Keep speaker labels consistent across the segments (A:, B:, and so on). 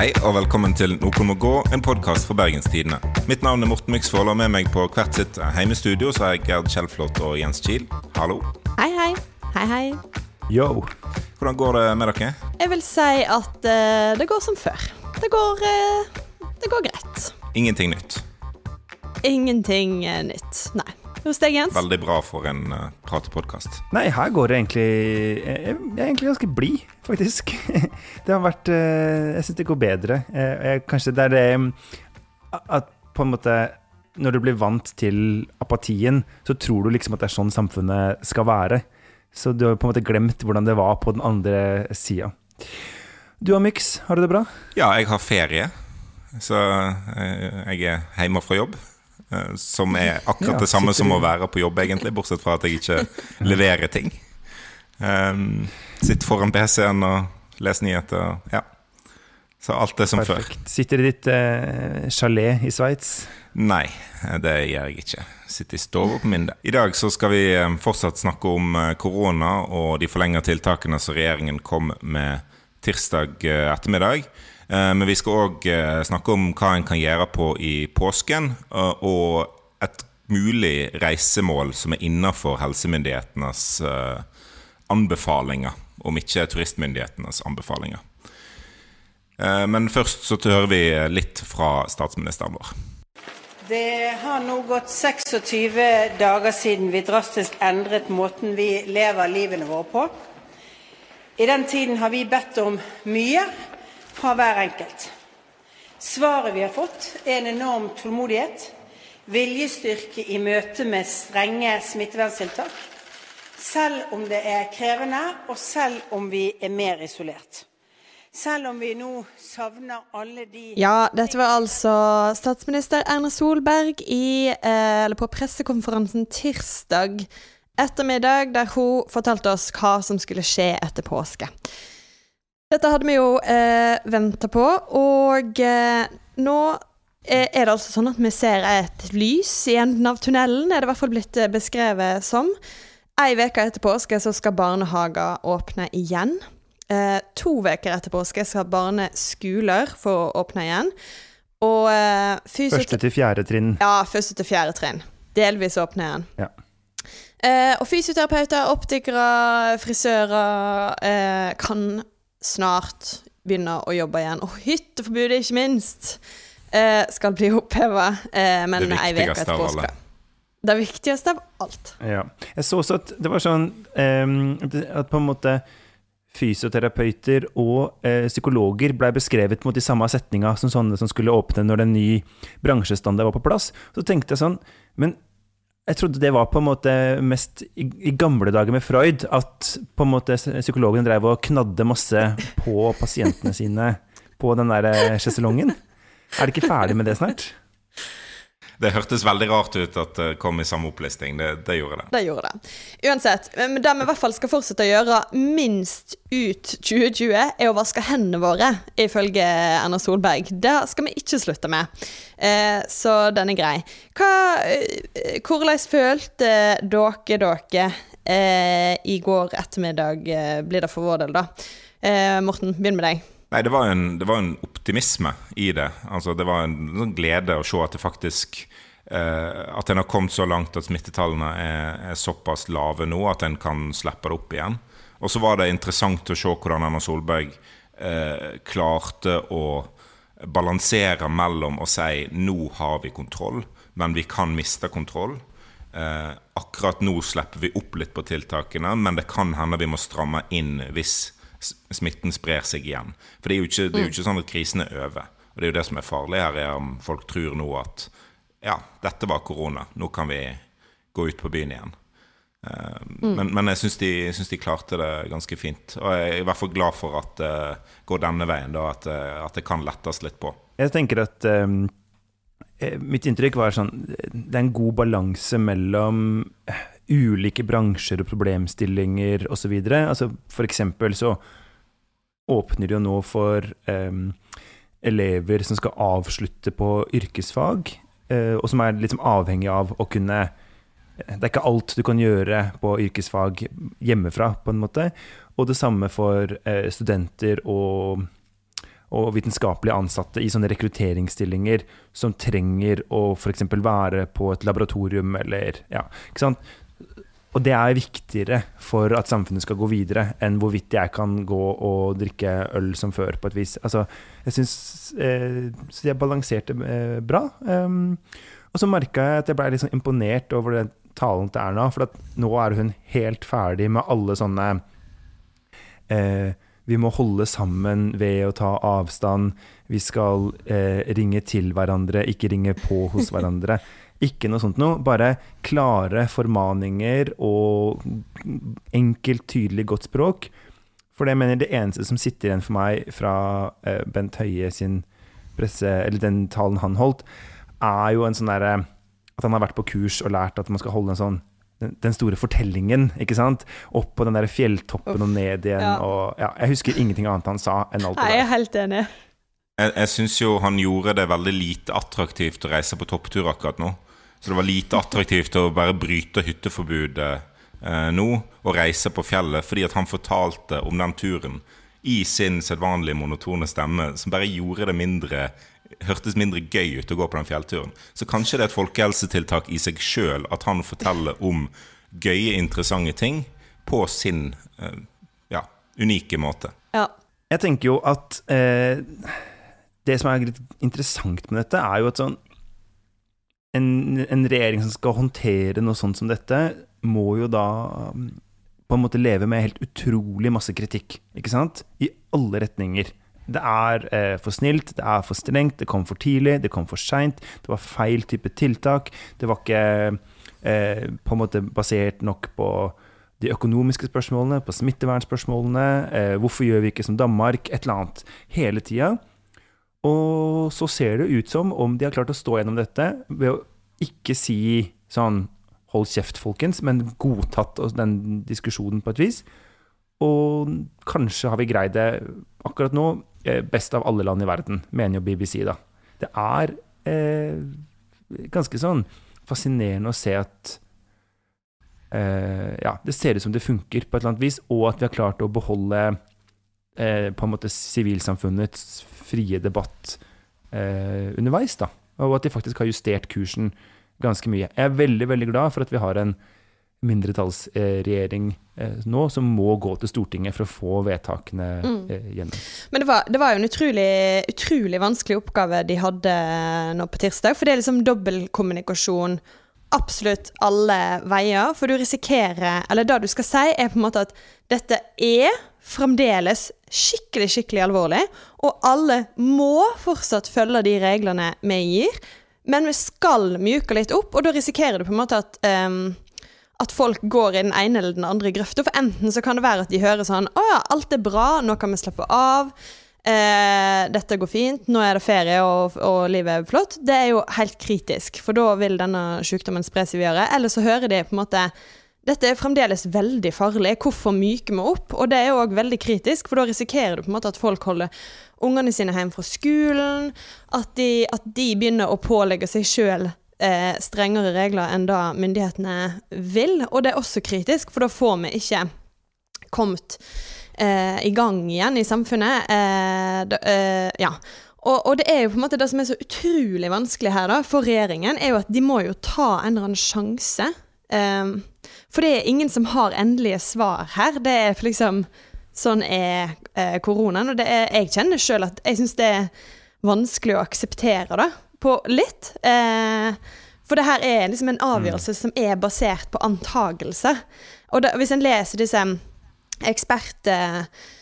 A: Hei og velkommen til Nå må gå, en podkast fra Bergenstidene. Mitt navn er Morten Myksvold, og med meg på hvert sitt heimestudio så er jeg Gerd Kjellflot og Jens Kiel. Hallo.
B: Hei, hei. Hei, hei.
C: Yo.
A: Hvordan går det med dere?
B: Jeg vil si at eh, det går som før. Det går eh, Det går greit.
A: Ingenting nytt.
B: Ingenting eh, nytt. Nei. Hos deg, Jens?
A: Veldig bra for en uh, pratepodkast.
C: Nei, her går det egentlig Jeg, jeg er egentlig ganske blid, faktisk. Det har vært uh, Jeg syns det går bedre. Eh, jeg, kanskje det er det mm, at på en måte Når du blir vant til apatien, så tror du liksom at det er sånn samfunnet skal være. Så du har på en måte glemt hvordan det var på den andre sida. Du og Myx, har du det bra?
A: Ja, jeg har ferie, så jeg er hjemme fra jobb. Uh, som er akkurat
C: Ja,
A: det samme som å være på jobb, egentlig, bortsett fra at jeg ikke leverer ting. Um, sitter foran PC-en og leser nyheter. Ja. Så alt er som før.
C: Sitter i ditt uh, chalet i Sveits?
A: Nei, det gjør jeg ikke. Sitter i stua på min. I dag så skal vi eh, fortsatt snakke om eh, korona og de forlenga tiltakene som regjeringen kom med tirsdag eh, ettermiddag. Eh, Men vi skal òg snakke om hva en kan gjøre på i påsken, eh, og et mulig reisemål som er innafor helsemyndighetenes eh, anbefalinger, om ikke turistmyndighetenes anbefalinger. Eh, Men først så hører vi litt fra statsministeren vår.
D: Det har nå gått 26 dager siden vi drastisk endret måten vi lever livene våre på. I den tiden har vi bedt om mye fra hver enkelt. Svaret vi har fått, er en enorm tålmodighet, viljestyrke i møte med strenge smitteverntiltak, selv om det er krevende, og selv om vi er mer isolert. Selv om vi nå savner alle de
B: Ja, dette var altså statsminister Erna Solberg i, eh, på pressekonferansen tirsdag ettermiddag, der hun fortalte oss hva som skulle skje etter påske. Dette hadde vi jo eh, venta på, og eh, nå eh, er det altså sånn at vi ser et lys i enden av tunnelen, er det i hvert fall blitt eh, beskrevet som. Ei uke etter påske så skal barnehager åpne igjen. Eh, to uker etter påske skal barneskoler få åpne igjen. Og eh,
C: Første til fjerde trinn.
B: Ja, første til fjerde trinn. Delvis åpne igjen.
C: Ja.
B: Eh, og fysioterapeuter, optikere, frisører eh, kan snart begynne å jobbe igjen. Og hytteforbudet, ikke minst, eh, skal bli oppheva, eh, men
A: Det
B: ei uke
A: viktigste
B: etter
A: av
B: påske.
A: alle.
B: Det viktigste av alt.
C: Ja. Jeg så også at det var sånn eh, at på en måte fysioterapeuter og eh, psykologer ble beskrevet mot de samme setninga som sånne som skulle åpne når en ny bransjestandard var på plass. Så tenkte jeg sånn Men jeg trodde det var på en måte mest i, gamle dager med Freud, at på en måte psykologen drev og knadde masse på pasientene sine på den der eh, sjeselongen. Er de ikke ferdig med det snart?
A: Det hørtes veldig rart ut at det kom i samme opplisting. Det, det gjorde det.
B: Det gjorde det. Uansett, det vi i hvert fall skal fortsette å gjøre minst ut 2020, er å vaske hendene våre, ifølge Erna Solberg. Det skal vi ikke slutte med. Eh, så den er grei. Hva, eh, hvordan følte dere dere eh, i går ettermiddag, blir det for vår del, da? Eh, Morten, begynn med deg.
A: Nei, det var, en, det var en optimisme i det. Altså, det var en en glede å se at det faktisk At en har kommet så langt at smittetallene er, er såpass lave nå at en kan slippe det opp igjen. Og så var det interessant å se hvordan Erna Solberg eh, klarte å balansere mellom å si nå har vi kontroll, men vi kan miste kontroll. Eh, akkurat nå slipper vi opp litt på tiltakene, men det kan hende vi må stramme inn hvis smitten sprer seg igjen. For det er jo ikke, er jo ikke sånn at krisen er over. Og det er jo det som er farlig her, er om folk tror nå at ja, dette var korona, nå kan vi gå ut på byen igjen. Mm. Men, men jeg syns de, de klarte det ganske fint. Og jeg er i hvert fall glad for at det går denne veien, da, at, eh, at det kan lettes litt på.
C: Jeg tenker at eh, Mitt inntrykk var sånn Det er en god balanse mellom ulike bransjer og problemstillinger osv. Altså, for eksempel så åpner det jo nå for um, elever som skal avslutte på yrkesfag, og som er liksom avhengig av å kunne det er ikke alt du kan gjøre på yrkesfag hjemmefra, på en måte. Og det samme for eh, studenter og, og vitenskapelige ansatte i sånne rekrutteringsstillinger som trenger å f.eks. være på et laboratorium eller Ja, ikke sant. Og det er viktigere for at samfunnet skal gå videre, enn hvorvidt jeg kan gå og drikke øl som før, på et vis. Altså, jeg syns eh, jeg balanserte eh, bra. Um, og så merka jeg at jeg ble sånn imponert over den talen til Erna, for nå er hun helt ferdig med alle sånne eh, vi må holde sammen ved å ta avstand. Vi skal eh, ringe til hverandre, ikke ringe på hos hverandre. Ikke noe sånt noe. Bare klare formaninger og enkelt, tydelig, godt språk. For det mener det eneste som sitter igjen for meg fra eh, Bent Høie sin presse, eller den talen han holdt, er jo en sånn derre At han har vært på kurs og lært at man skal holde en sånn den, store fortellingen, ikke sant? Opp på den der fjelltoppen og ned igjen. Ja. Og, ja, jeg husker ingenting annet han sa enn alt det
B: der. Jeg er helt enig.
A: Jeg, jeg syns jo han gjorde det veldig lite attraktivt å reise på topptur akkurat nå. Så det var lite attraktivt å bare bryte hytteforbudet eh, nå og reise på fjellet, fordi at han fortalte om den turen i sin sedvanlige monotone stemme, som bare gjorde det mindre hørtes mindre gøy ut å gå på den fjellturen. Så kanskje det er et folkehelsetiltak i seg sjøl at han forteller om gøye, interessante ting på sin eh, ja, unike måte.
B: Ja.
C: Jeg tenker jo at eh, det som er litt interessant med dette, er jo at sånn en, en, regjering som skal håndtere noe sånt som dette, må jo da um, på en måte leve med helt utrolig masse kritikk, ikke sant? I alle retninger. Det er eh, for snilt, det er for strengt, det kom for tidlig, det kom for seint, det var feil type tiltak, det var ikke eh, på en måte basert nok på de økonomiske spørsmålene, på smittevernspørsmålene, eh, hvorfor gjør vi ikke som Danmark, et eller annet, hele tida. Og så ser det ut som om de har klart å stå gjennom dette ved å ikke si sånn Hold kjeft, folkens, men godtatt den diskusjonen på et vis. Og kanskje har vi greid det akkurat nå eh, best av alle land i verden, mener jo BBC, da. Det er eh, ganske sånn fascinerende å se at eh, Ja, det ser ut som det funker på et eller annet vis, og at vi har klart å beholde eh, på en måte sivilsamfunnets frie debatt eh, underveis, da. Og at de faktisk har justert kursen ganske mye. Jeg er veldig, veldig glad for at vi har en mindretallsregjering eh, nå som må gå til Stortinget for å få vedtakene mm. eh, gjennom.
B: Men det var, det var, jo en utrolig, utrolig vanskelig oppgave de hadde nå på tirsdag. For det er liksom dobbeltkommunikasjon absolutt alle veier. For du risikerer Eller det du skal si, er på en måte at dette er fremdeles skikkelig, skikkelig alvorlig. Og alle må fortsatt følge de reglene vi gir. Men vi skal mjuke litt opp, og da risikerer du på en måte at um, at folk går i den ene eller den andre grøfta. For enten så kan det være at de hører sånn Å ja, alt er bra, nå kan vi slappe av. Eh, dette går fint, nå er det ferie og, og, livet er flott. Det er jo helt kritisk, for da vil denne sykdommen spre seg videre. Eller så hører de på en måte dette er fremdeles veldig farlig. Hvorfor myker vi opp? Og det er òg veldig kritisk, for da risikerer du på en måte at folk holder ungene sine hjemme fra skolen. At de, at de begynner å pålegge seg sjøl eh, strengere regler enn det myndighetene vil. Og det er også kritisk, for da får vi ikke kommet eh, i gang igjen i samfunnet. Eh, da, eh, ja. Og, og, det er jo på en måte det som er så utrolig vanskelig her da, for regjeringen, er jo at de må jo ta en eller annen sjanse. Um, for det er ingen som har endelige svar her. Det er liksom Sånn er eh, koronaen. Og det er, jeg kjenner sjøl at jeg syns det er vanskelig å akseptere det, på litt. Eh, for det her er liksom en avgjørelse mm. som er basert på antagelser. Og da, hvis en leser disse ekspertrapportene eh,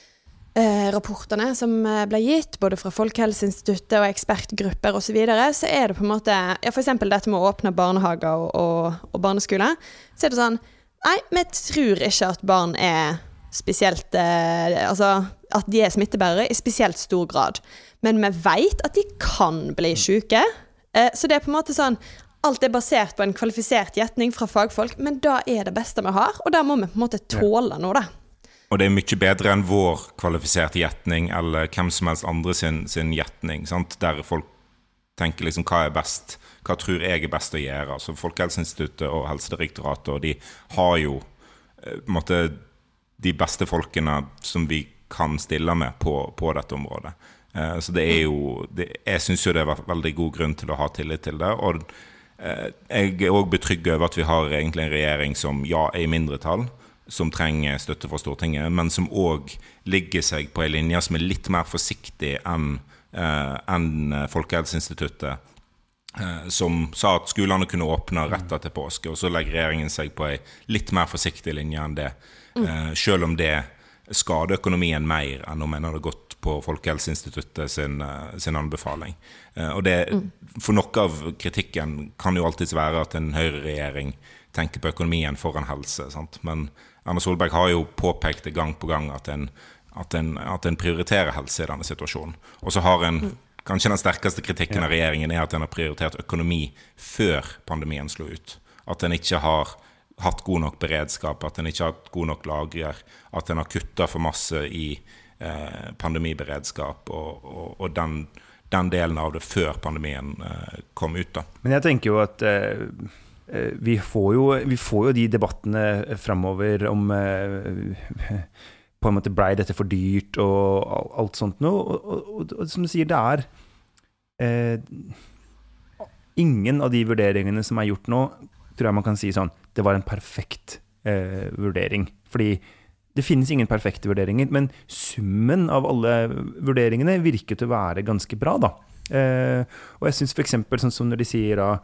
B: som eh, ble gitt, både fra Folkehelseinstituttet og ekspertgrupper osv., så, videre, så er det på en måte ja, F.eks. dette med å åpne barnehager og, og, og barneskoler. Så er det sånn Nei, vi tror ikke at barn er spesielt eh, Altså at de er smittebærere i spesielt stor grad. Men vi vet at de kan bli syke. Eh, så det er på en måte sånn Alt er basert på en kvalifisert gjetning fra fagfolk, men da er det beste vi har, og da må vi på en måte tåle noe, da.
A: Og det er mye bedre enn vår kvalifiserte gjetning eller hvem som helst andre sin, sin gjetning, der folk tenker liksom hva er best hva tror jeg er best å gjøre? Altså Folkehelseinstituttet og Helsedirektoratet og de har jo eh, måtte, de beste folkene som vi kan stille med på, på dette området. Eh, så det er jo det, Jeg syns jo det er veldig god grunn til å ha tillit til det. Og eh, jeg er òg betrygget over at vi har egentlig en regjering som ja, er i mindretall, som trenger støtte fra Stortinget, men som òg ligger seg på en linje som er litt mer forsiktig enn eh, enn Folkehelseinstituttet. Som sa at skolene kunne åpne rett etter påske, og så legger regjeringen seg på ei litt mer forsiktig linje enn det. Mm. Selv om det skader økonomien mer enn om en hadde gått på Folkehelseinstituttet sin, eh, sin anbefaling. Eh, og det. For noe av kritikken kan jo alltids være at en høyreregjering tenker på økonomien foran helse. Sant? Men Erna Solberg har jo påpekt det gang på gang at en, at en, at en prioriterer helse i denne situasjonen. Og så har en. Kanskje den sterkeste kritikken av regjeringen er at en har prioritert økonomi før pandemien slo ut. At en ikke har hatt god nok beredskap, at en ikke har hatt god nok lagrer, at en har kutta for masse i Eh, pandemiberedskap og, og, og den, den, delen av det før pandemien eh, kom ut. da.
C: Men jeg tenker jo at eh vi, får jo, vi, får jo, de debattene framover om eh, på en måte Blei dette for dyrt og alt sånt noe? Og, og, og, som du sier, det er eh, Ingen av de vurderingene som er gjort nå, tror jeg man kan si sånn Det var en perfekt vurdering. Fordi det finnes ingen perfekte vurderinger, men summen av alle vurderingene virker til å være ganske bra, da. Eh, og jeg syns f.eks. sånn som når de sier da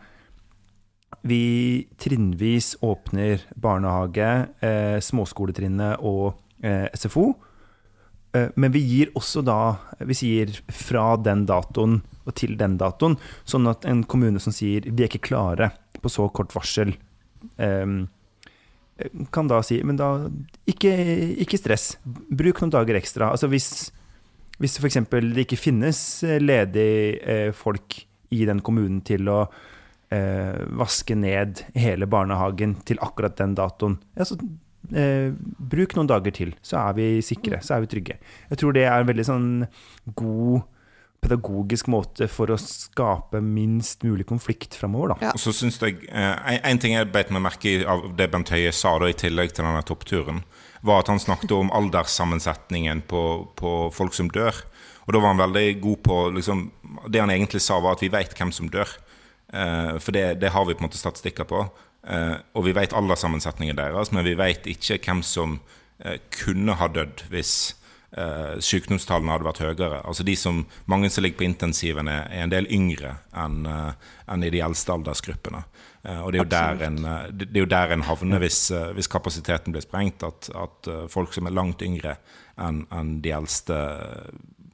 C: vi trinnvis åpner barnehage, eh, småskoletrinnet og eh, SFO. Eh, men vi gir også da Vi sier fra den datoen og til den datoen, sånn at en kommune som sier vi er ikke klare på så kort varsel, eh, kan da si Men da, ikke, ikke stress. Bruk noen dager ekstra. Altså hvis, hvis f.eks. det ikke finnes ledig ledige eh, folk i den kommunen til å eh, vaske ned hele barnehagen til akkurat den datoen, Altså, eh, bruk noen dager til, så er vi sikre, så er vi trygge. Jeg tror det er en veldig sånn god pedagogisk måte for å skape minst mulig konflikt framover.
A: Ja. Og så synes jeg, eh, En ting jeg beit meg merke i av det Bent Høie sa da, i tillegg til denne toppturen, var at han snakket om alderssammensetningen på, på folk som dør. Og da var han veldig god på liksom, Det han egentlig sa, var at vi vet hvem som dør. Eh, for det, det, har vi på en måte statistikker på. Eh, og vi vet alderssammensetningen deres, men vi vet ikke hvem som eh, kunne ha dødd hvis eh, sykdomstallene hadde vært høyere. Altså de som, Mange som ligger på intensiven, er, en del yngre enn eh, en i de eldste aldersgruppene. Eh, og det er, jo der en, det er jo der en havner hvis, hvis kapasiteten blir sprengt, at, at, folk som er langt yngre enn en de eldste,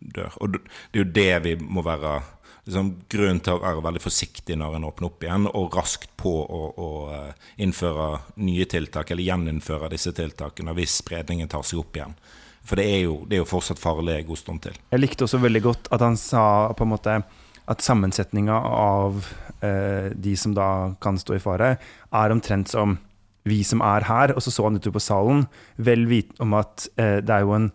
A: dør. Og det er jo det vi må være liksom, grunn til å være veldig forsiktig når en åpner opp igjen, og raskt på å, å innføre nye tiltak, eller gjeninnføre disse tiltakene hvis spredningen tar seg opp igjen. For det er jo, det er jo fortsatt farlig en god stund til.
C: Jeg likte også veldig godt at han sa på en måte at sammensetninga av eh, de som da kan stå i fare, er omtrent som vi som er her. Og så så han utover på salen, vel vitende om at eh, det er jo en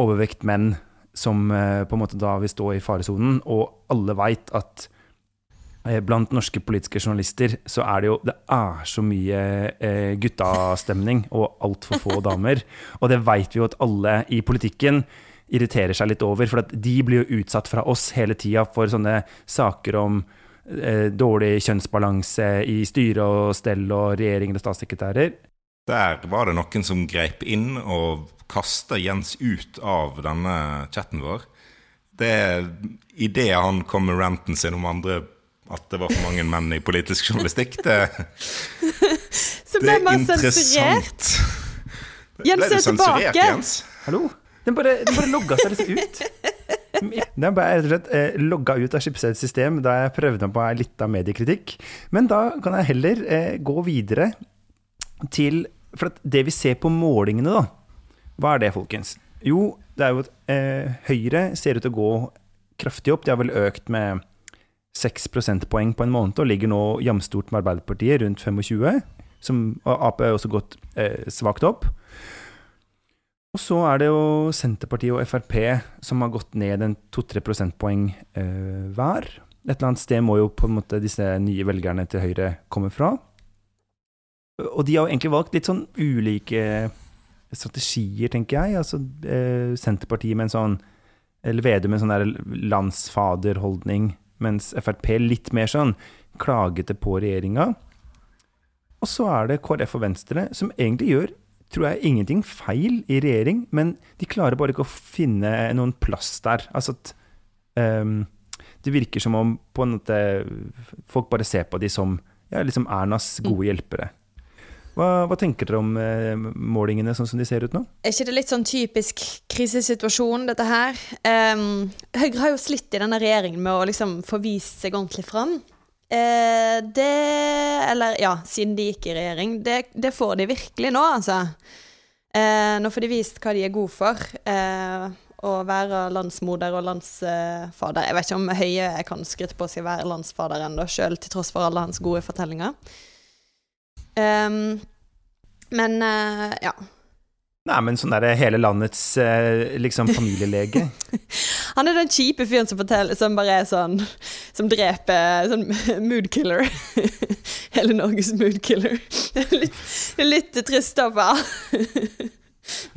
C: overvekt menn som eh, på en måte da vil stå i faresonen, og alle veit at Eh, blant norske politiske journalister så er det jo Det er så mye eh, guttastemning og altfor få damer. Og det veit vi jo at alle i politikken irriterer seg litt over. For de blir jo utsatt fra oss hele tida for sånne saker om eh, dårlig kjønnsbalanse i styre og stell og regjeringen og statssekretærer.
A: Der var det noen som greip inn og kasta Jens ut av denne chatten vår. Det Idet han kom med ranten sin om andre at det var for mange menn i politisk journalistikk. Det,
B: Så ble man sensurert. Jens er tilbake. Jens?
C: Hallo? Den bare, den bare logga seg litt ut. Den ble rett og slett eh, logga ut av Schibsteds system da jeg prøvde på litt av mediekritikk. Men da kan jeg heller eh, gå videre til For det vi ser på målingene, da. Hva er det, folkens? Jo, det er jo at eh, Høyre ser ut til å gå kraftig opp. De har vel økt med 6 prosentpoeng på en måned og ligger nå jamstort med Arbeiderpartiet, rundt 25. Som, og Ap har også gått eh, svakt opp. Og så er det jo Senterpartiet og Frp som har gått ned en 2-3 prosentpoeng eh, hver. Et eller annet sted må jo på en måte disse nye velgerne til Høyre komme fra. Og de har jo egentlig valgt litt sånn ulike strategier, tenker jeg. Altså eh, Senterpartiet med en sånn eller Vedum en sånn der landsfaderholdning, mens Frp litt mer sånn klagete på regjeringa. Og så er det KrF og Venstre, som egentlig gjør tror jeg ingenting feil i regjering, men de klarer bare ikke å finne noen plass der. Altså at um, Det virker som om på en måte folk bare ser på de som ja, liksom Ernas gode hjelpere. Hva, hva, tenker dere om eh, målingene sånn som de ser ut nå?
B: Er ikke det litt sånn typisk krisesituasjon, dette her? Um, Høyre har jo slitt i denne regjeringen med å liksom få vist seg ordentlig fram. Uh, det Eller ja, siden de gikk i regjering. Det, det får de virkelig nå, altså. Uh, nå får de vist hva de er gode for. Uh, å være landsmoder og landsfader. Jeg vet ikke om Høie kan skryte på seg å være landsfader ennå, sjøl til tross for alle hans gode fortellinger. Um, men uh, ja.
C: Nei, men sånn derre hele landets uh, liksom familielege.
B: Han er den kjipe fyren som forteller Som bare er sånn Som dreper Sånn moodkiller. hele Norges moodkiller. litt, litt trist, da, far.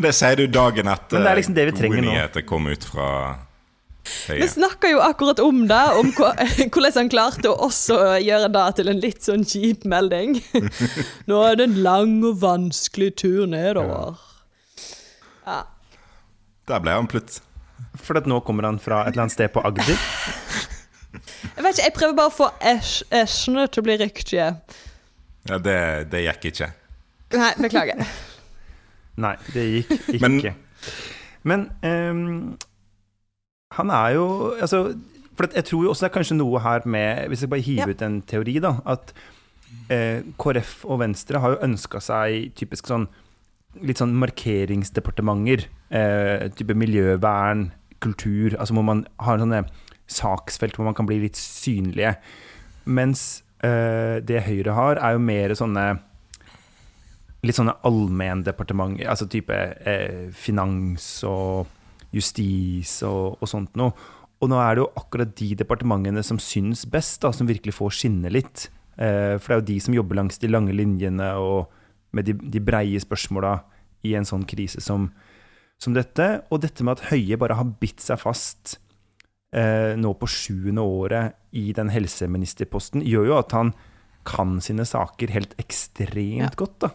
A: det sier du dagen etter
C: men det er liksom det vi trenger
A: gode nyheter kom ut fra
B: Høye. Vi snakka jo akkurat om det, om hvordan han klarte å også gjøre det til en litt sånn kjip melding. Nå er det en lang og vanskelig tur nedover.
A: Ja. Der ble han plutselig.
C: For at nå kommer han fra et eller annet sted på Agder?
B: Jeg vet ikke, jeg prøver bare å få æsjene til å bli riktige.
A: Ja, det, det gikk ikke.
B: Nei, beklager.
C: Nei, det gikk ikke. Men, Men um, han er jo altså, For jeg tror jo også det er kanskje noe her med Hvis jeg bare hiver ja. ut en teori, da. At eh, KrF og Venstre har jo ønska seg typisk sånn litt sånn markeringsdepartementer. Eh, type miljøvern, kultur. Altså hvor man har sånne saksfelt hvor man kan bli litt synlige. Mens eh, det Høyre har, er jo mer sånne litt sånne allmenndepartementer. Altså type eh, finans og justis og, og, sånt noe. Og nå er det jo akkurat de departementene som syns best, da, som virkelig får skinne litt. Eh, for det er jo de som jobber langs de lange linjene og med de, de breie spørsmåla i en sånn krise som, som, dette. Og dette med at Høie bare har bitt seg fast eh, nå på sjuende året i den helseministerposten, gjør jo at han kan sine saker helt ekstremt ja. godt. da.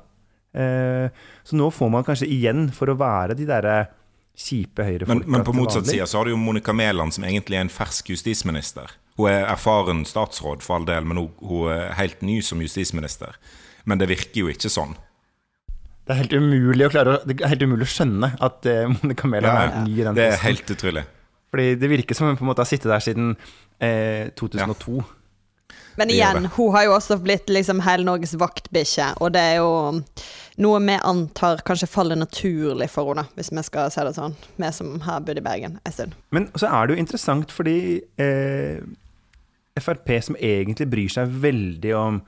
C: Eh, så nå får man kanskje igjen for å være de derre kjipe høyrefolk.
A: Men, men på motsatt side så har du jo Monica Mæland, som egentlig er en fersk justisminister. Hun er erfaren statsråd, for all del, men hun, hun er helt ny som justisminister. Men det virker jo ikke sånn.
C: Det er helt umulig å, klare, det er helt umulig å skjønne at uh, Monica Mæland ja, er ny i den
A: Det er helt utrolig.
C: Fordi det virker som hun på en måte har sittet der siden eh, 2002. Ja.
B: Men igjen, hun har jo også blitt liksom hele Norges vaktbikkje, og det er jo noe vi antar kanskje faller naturlig for henne, hvis vi skal se det sånn, vi som har bodd i Bergen en stund.
C: Men så er det jo interessant fordi eh, Frp, som egentlig bryr seg veldig om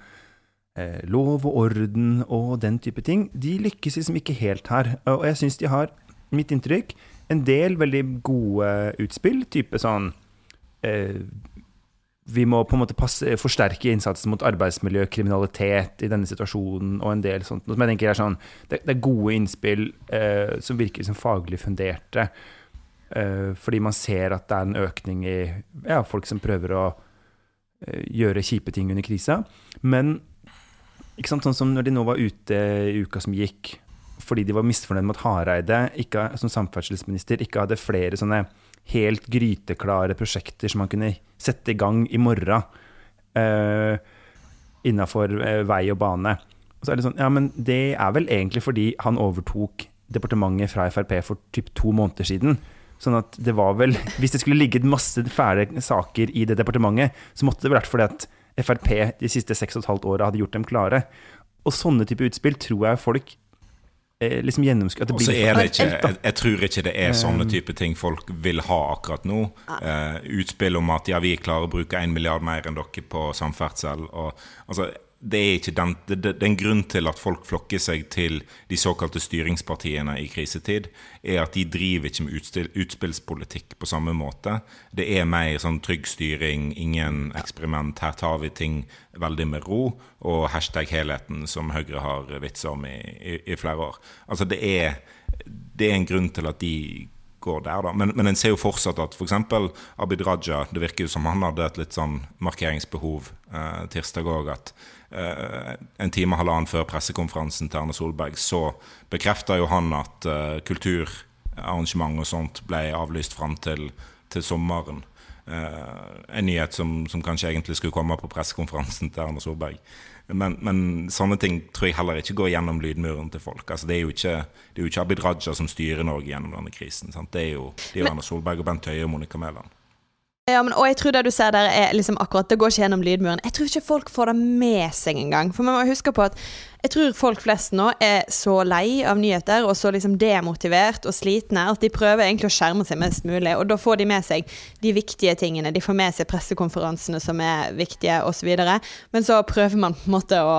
C: eh, lov og orden og den type ting, de lykkes liksom ikke helt her. Og jeg syns de har, mitt inntrykk, en del veldig gode utspill, type sånn eh, vi må på en måte passe, forsterke innsatsen mot arbeidsmiljø, kriminalitet i denne situasjonen og en del sånt. Som jeg tenker er sånn, det, det er gode innspill eh, som virker som faglig funderte. Eh, fordi man ser at det er en økning i ja, folk som prøver å eh, gjøre kjipe ting under krisa. Men ikke sant, sånn som når de nå var ute i uka som gikk, fordi de var misfornøyd med at Hareide ikke, som samferdselsminister ikke hadde flere sånne helt gryteklare prosjekter som man kunne sette i gang i morgen uh, innafor uh, vei og bane. Og så er det sånn, ja, men det er vel egentlig fordi han overtok departementet fra Frp for typ to måneder siden. Sånn at det var vel Hvis det skulle ligget masse fæle saker i det departementet, så måtte det vært fordi at Frp de siste seks og et halvt åra hadde gjort dem klare. Og sånne type utspill tror jeg folk Eh, liksom gjennomskue
A: Og så er det ikke, jeg, jeg, tror ikke det er sånne type ting folk vil ha akkurat nå. Uh, utspill om at ja, vi klarer å bruke 1 milliard mer enn dere på samferdsel. Og, altså, det er, ikke den, det, det, er en grunn til at folk flokker seg til de såkalte styringspartiene i krisetid, er at de driver ikke med utstil, utspillspolitikk på samme måte. Det er mer sånn trygg styring, ingen eksperiment. Her tar vi ting veldig med ro. Og hashtag helheten, som Høyre har vitsa om i, i, i, flere år. Altså det er, det er en grunn til at de går der, da. Men, men en ser jo fortsatt at f.eks. For Abid Raja Det virker jo som han hadde et litt sånn markeringsbehov eh, tirsdag òg. At en time og halvannen før pressekonferansen til Erna Solberg så bekrefta jo han at eh, kulturarrangement og sånt ble avlyst fram til, til sommeren. Uh, en nyhet som, som, kanskje egentlig skulle komme på pressekonferansen til Erna Solberg. Men, men, sånne ting tror jeg heller ikke går gjennom lydmuren til folk. Altså, det, er jo ikke, det er jo ikke Abid Raja som styrer Norge gjennom denne krisen. Sant? Det er jo, det er jo Erna Solberg og Bent Høie og Monica Mæland.
B: Ja, men, og jeg tror det du ser der er liksom akkurat Det går ikke gjennom lydmuren. Jeg tror ikke folk får det med seg engang. For man må huske på at jeg tror folk flest nå er så lei av nyheter og så liksom demotivert og slitne at de prøver egentlig å skjerme seg mest mulig. Og da får de med seg de viktige tingene. De får med seg pressekonferansene som er viktige, osv. Men så prøver man på en måte å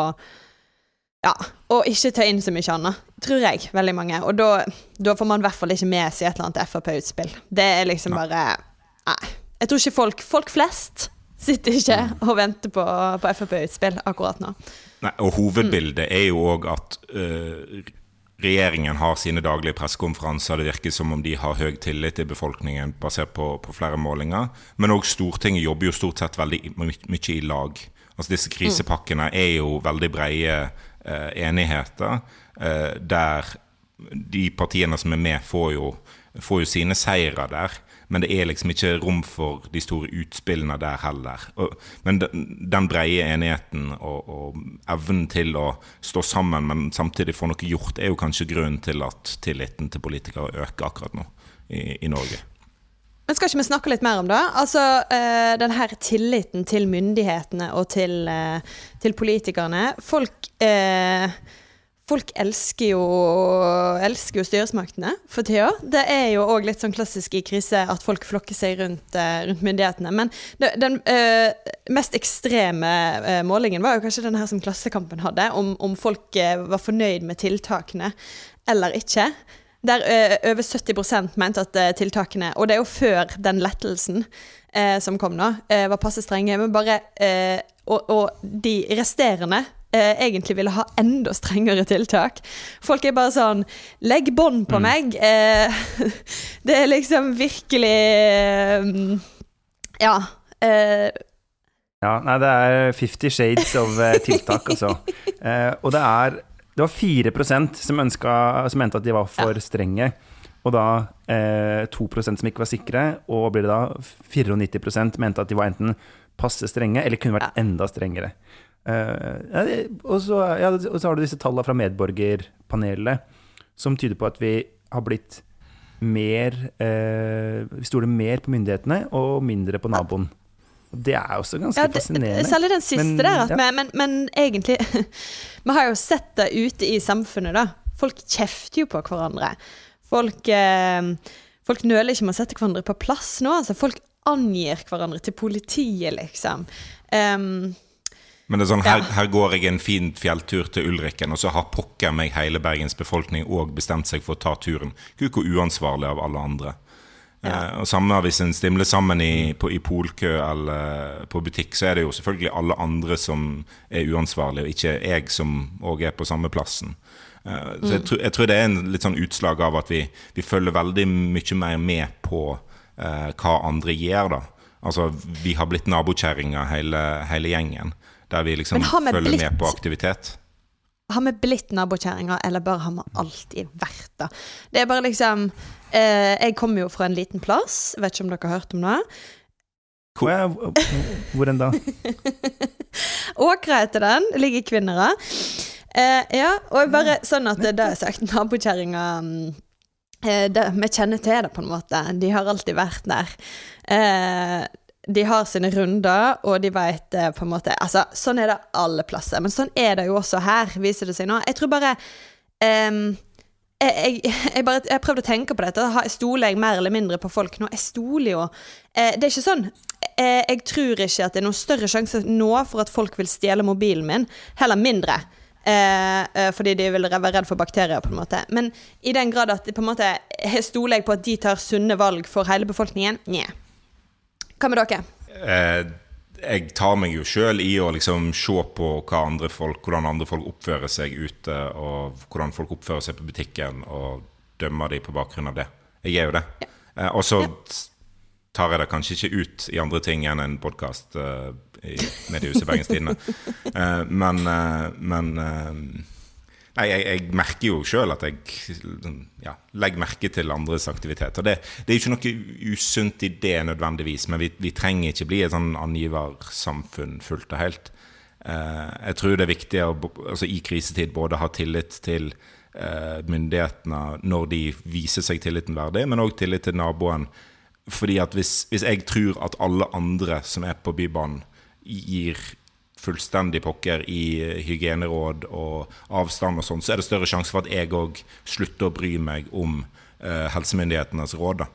B: ja, og ikke ta inn så mye annet, tror jeg. Veldig mange. Og da, da får man i hvert fall ikke med seg et eller annet Frp-utspill. Det er liksom bare Nei. Jeg tror ikke folk Folk flest sitter ikke og venter på, på Frp-utspill akkurat nå.
A: Nei, og hovedbildet er jo òg at uh, regjeringen har sine daglige pressekonferanser. Det virker som om de har høy tillit i befolkningen basert på, på flere målinger. Men òg Stortinget jobber jo stort sett veldig mye i lag. Altså Disse krisepakkene er jo veldig brede uh, enigheter, uh, der de partiene som er med, får jo, får jo sine seire der men det er liksom ikke rom for de store utspillene der heller. Og, men den, den breie enigheten og, og, evnen til å stå sammen, men samtidig få noe gjort, er jo kanskje grunnen til at tilliten til politikere øker akkurat nå i, i Norge.
B: Men Skal ikke vi snakke litt mer om det? Altså, øh, den her tilliten til myndighetene og til, øh, til politikerne. Folk uh, Folk elsker jo, elsker jo styresmaktene for tida. Det er jo òg litt sånn klassisk i krise at folk flokker seg rundt, uh, rundt myndighetene. Men den øh, mest ekstreme øh, målingen var jo kanskje den her som Klassekampen hadde, om, om folk var fornøyd med tiltakene eller ikke. Der over 70% mente at tiltakene, og det er jo før den lettelsen som kom nå, var passe strenge. Men bare og, og de resterende eh, egentlig ville ha enda strengere tiltak. Folk er bare sånn Legg bånd på mm. meg! Eh, det er liksom virkelig eh, Ja. Eh,
C: ja, nei, det er 50 shades of eh, tiltak, altså. Eh, og det er Det var 4% som, ønska, som mente at de var for strenge. Og da eh, 2 som ikke var sikre, og blir det da 94% mente at de var enten passe strenge, eller kunne vært enda strengere. Uh, og, så, ja, og, så, har du disse tallene fra medborgerpanelet som tyder på at vi har blitt mer uh, Vi stoler mer på myndighetene og mindre på naboen. Det er også ganske ja, det, fascinerende.
B: Særlig den siste men, der. Ja. men, men, egentlig Vi har jo sett det ute i samfunnet, da. Folk kjefter jo på hverandre. Folk, eh, folk nøler ikke med å sette hverandre på plass nå. Altså, folk angir hverandre til politiet, liksom. Um,
A: men det er sånn, her, her, går jeg en fin fjelltur til Ulrikken, og så har pokker meg hele Bergens befolkning òg bestemt seg for å ta turen. Gud, hvor uansvarlig av alle andre. Ja. Eh, og samme Hvis en stimler sammen i, på, i polkø eller på butikk, så er det jo selvfølgelig alle andre som er uansvarlige, og ikke jeg som òg er på samme plassen. Eh, så jeg, tror, jeg, tror det er en litt sånn utslag av at vi, vi følger veldig mye mer med på eh, hva andre gjør. da Altså, Vi har blitt nabokjerringer hele, hele gjengen. Der vi liksom følger blitt, med på aktivitet.
B: Har vi blitt nabokjerringer, eller bare har vi alltid vært det? Det er bare liksom eh, Jeg kommer jo fra en liten plass, vet ikke om dere har hørt om det?
C: Hvor, hvor enn da?
B: Åkra heter den. Ligger i Kvinnherad. Eh, ja, og bare sånn at det er sagt, nabokjerringer eh, Vi kjenner til det, på en måte. De har alltid vært der. Eh, de har sine runder, og de vet eh, på en måte Altså, sånn er det alle plasser. Men sånn er det jo også her, viser det seg nå. Jeg tror bare eh, jeg, jeg, bare, jeg prøvde å tenke på dette. Stoler jeg mer eller mindre på folk nå? Jeg stoler jo. Eh, det er ikke sånn. Eh, jeg tror ikke at det er noen større sjanse nå for at folk vil stjele mobilen min. Heller mindre. Eh, eh fordi de vil være redd for bakterier, på en måte. Men i den grad at på en måte, stoler jeg på at de tar sunne valg for hele befolkningen? Nja. Hva med dere?
A: Eh, jeg tar meg jo sjøl i å liksom se på andre folk, hvordan andre folk oppfører seg ute, og hvordan folk oppfører seg på butikken, og dømmer dem på bakgrunn av det. Jeg er jo det. Eh, og så tar jeg det kanskje ikke ut i andre ting enn en podkast uh, i Mediehuset Bergens Tidende. Uh, men, uh, men Nei, jeg, jeg, merker jo sjøl at jeg ja, legger merke til andres aktivitet. Og det, det er ikke noe usunt i det nødvendigvis, men vi, vi trenger ikke bli et sånn angiversamfunn fullt og helt. jeg tror det er viktig å, altså, i krisetid både ha tillit til myndighetene når de viser seg tilliten verdig, men òg tillit til naboen fordi at hvis, hvis, jeg tror at alle andre som er på Bybanen, gir fullstendig pokker i eh, hygieneråd og avstand og sånn, så er det større sjanse for at jeg òg slutter å bry meg om eh, helsemyndighetenes råd.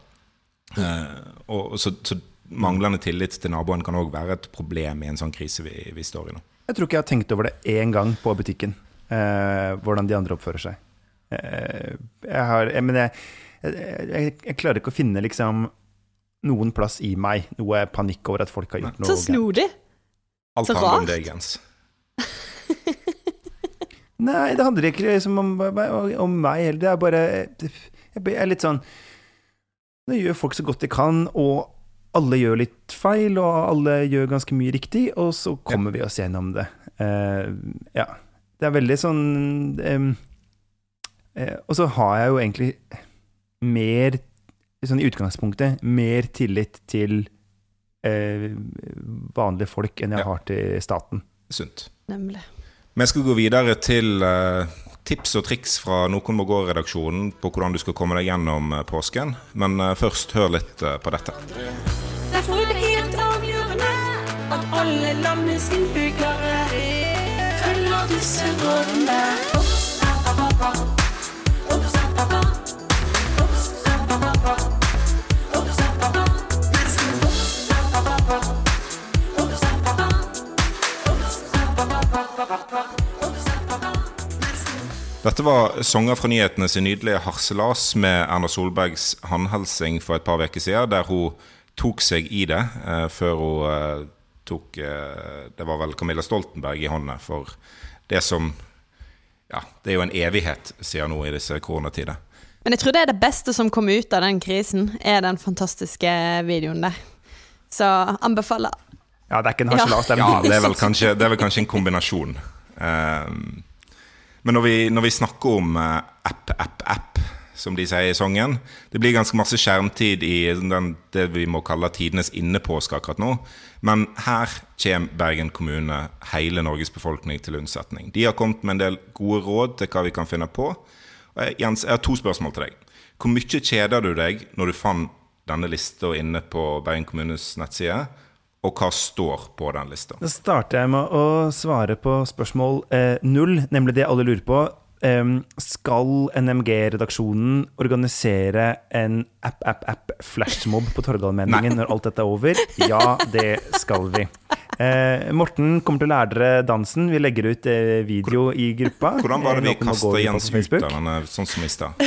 A: Eh, og, så, så, manglende tillit til naboen kan òg være et problem i en sånn krise vi, vi, står i nå.
C: Jeg tror ikke jeg har tenkt over det én gang på butikken, eh, hvordan de andre oppfører seg. jeg har jeg, Men jeg, jeg, jeg, klarer ikke å finne liksom noen plass i meg noe panikk over at folk har gjort noe
B: Så snodig.
A: Alt handler om deg,
C: Nei, det handler ikke liksom om, om meg heller. Det er bare Jeg er litt sånn Nå gjør folk så godt de kan, og alle gjør litt feil, og alle gjør ganske mye riktig, og så kommer ja. vi oss gjennom det. Uh, ja. Det er veldig sånn um, uh, Og så har jeg jo egentlig mer sånn i utgangspunktet mer tillit til eh, vanlige folk enn jeg ja. har til staten.
A: Sunt.
B: Nemlig.
A: Vi skal gå videre til eh, tips og triks fra Noen må gå-redaksjonen på hvordan du skal komme deg gjennom uh, påsken. Men eh, først hør litt på dette. Derfor er det helt avgjørende at alle landets innbyggere følger disse rådene. Dette var sanger fra nyhetene sin nydelige harselas med Erna Solbergs håndhilsing for et par uker siden, der hun tok seg i det eh, før hun eh, tok eh, Det var vel Camilla Stoltenberg i hånda for det som Ja, det er jo en evighet siden nå i disse koronatider.
B: Men jeg tror det er det beste som kom ut av den krisen, er den fantastiske videoen der. Så anbefaler.
C: Ja, det er ikke en harselas,
A: ja. ja, det, er vel kanskje, det er vel kanskje en kombinasjon. Um, men når vi, når vi snakker om uh, app, app, app, som de sier i sangen Det blir ganske masse skjermtid i den, det vi må kalle tidenes innepåske akkurat nå. Men her kommer Bergen kommune hele Norges befolkning til unnsetning. De har kommet med en del gode råd til hva vi kan finne på. Jens, jeg har to spørsmål til deg. Hvor mye kjeder du deg når du fant denne lista inne på Bergen kommunes nettside? Og hva står på den lista?
C: Da starter jeg med å svare på spørsmål eh, null, nemlig det alle lurer på. Skal NMG-redaksjonen organisere en app-app-app-flashmob på Torgallmenningen når alt dette er over? Ja, det skal vi. Eh, Morten kommer til å lære dere dansen. Vi legger ut eh, video i gruppa.
A: Hvordan var det vi kasta Jens ut av denne, sånn som i stad?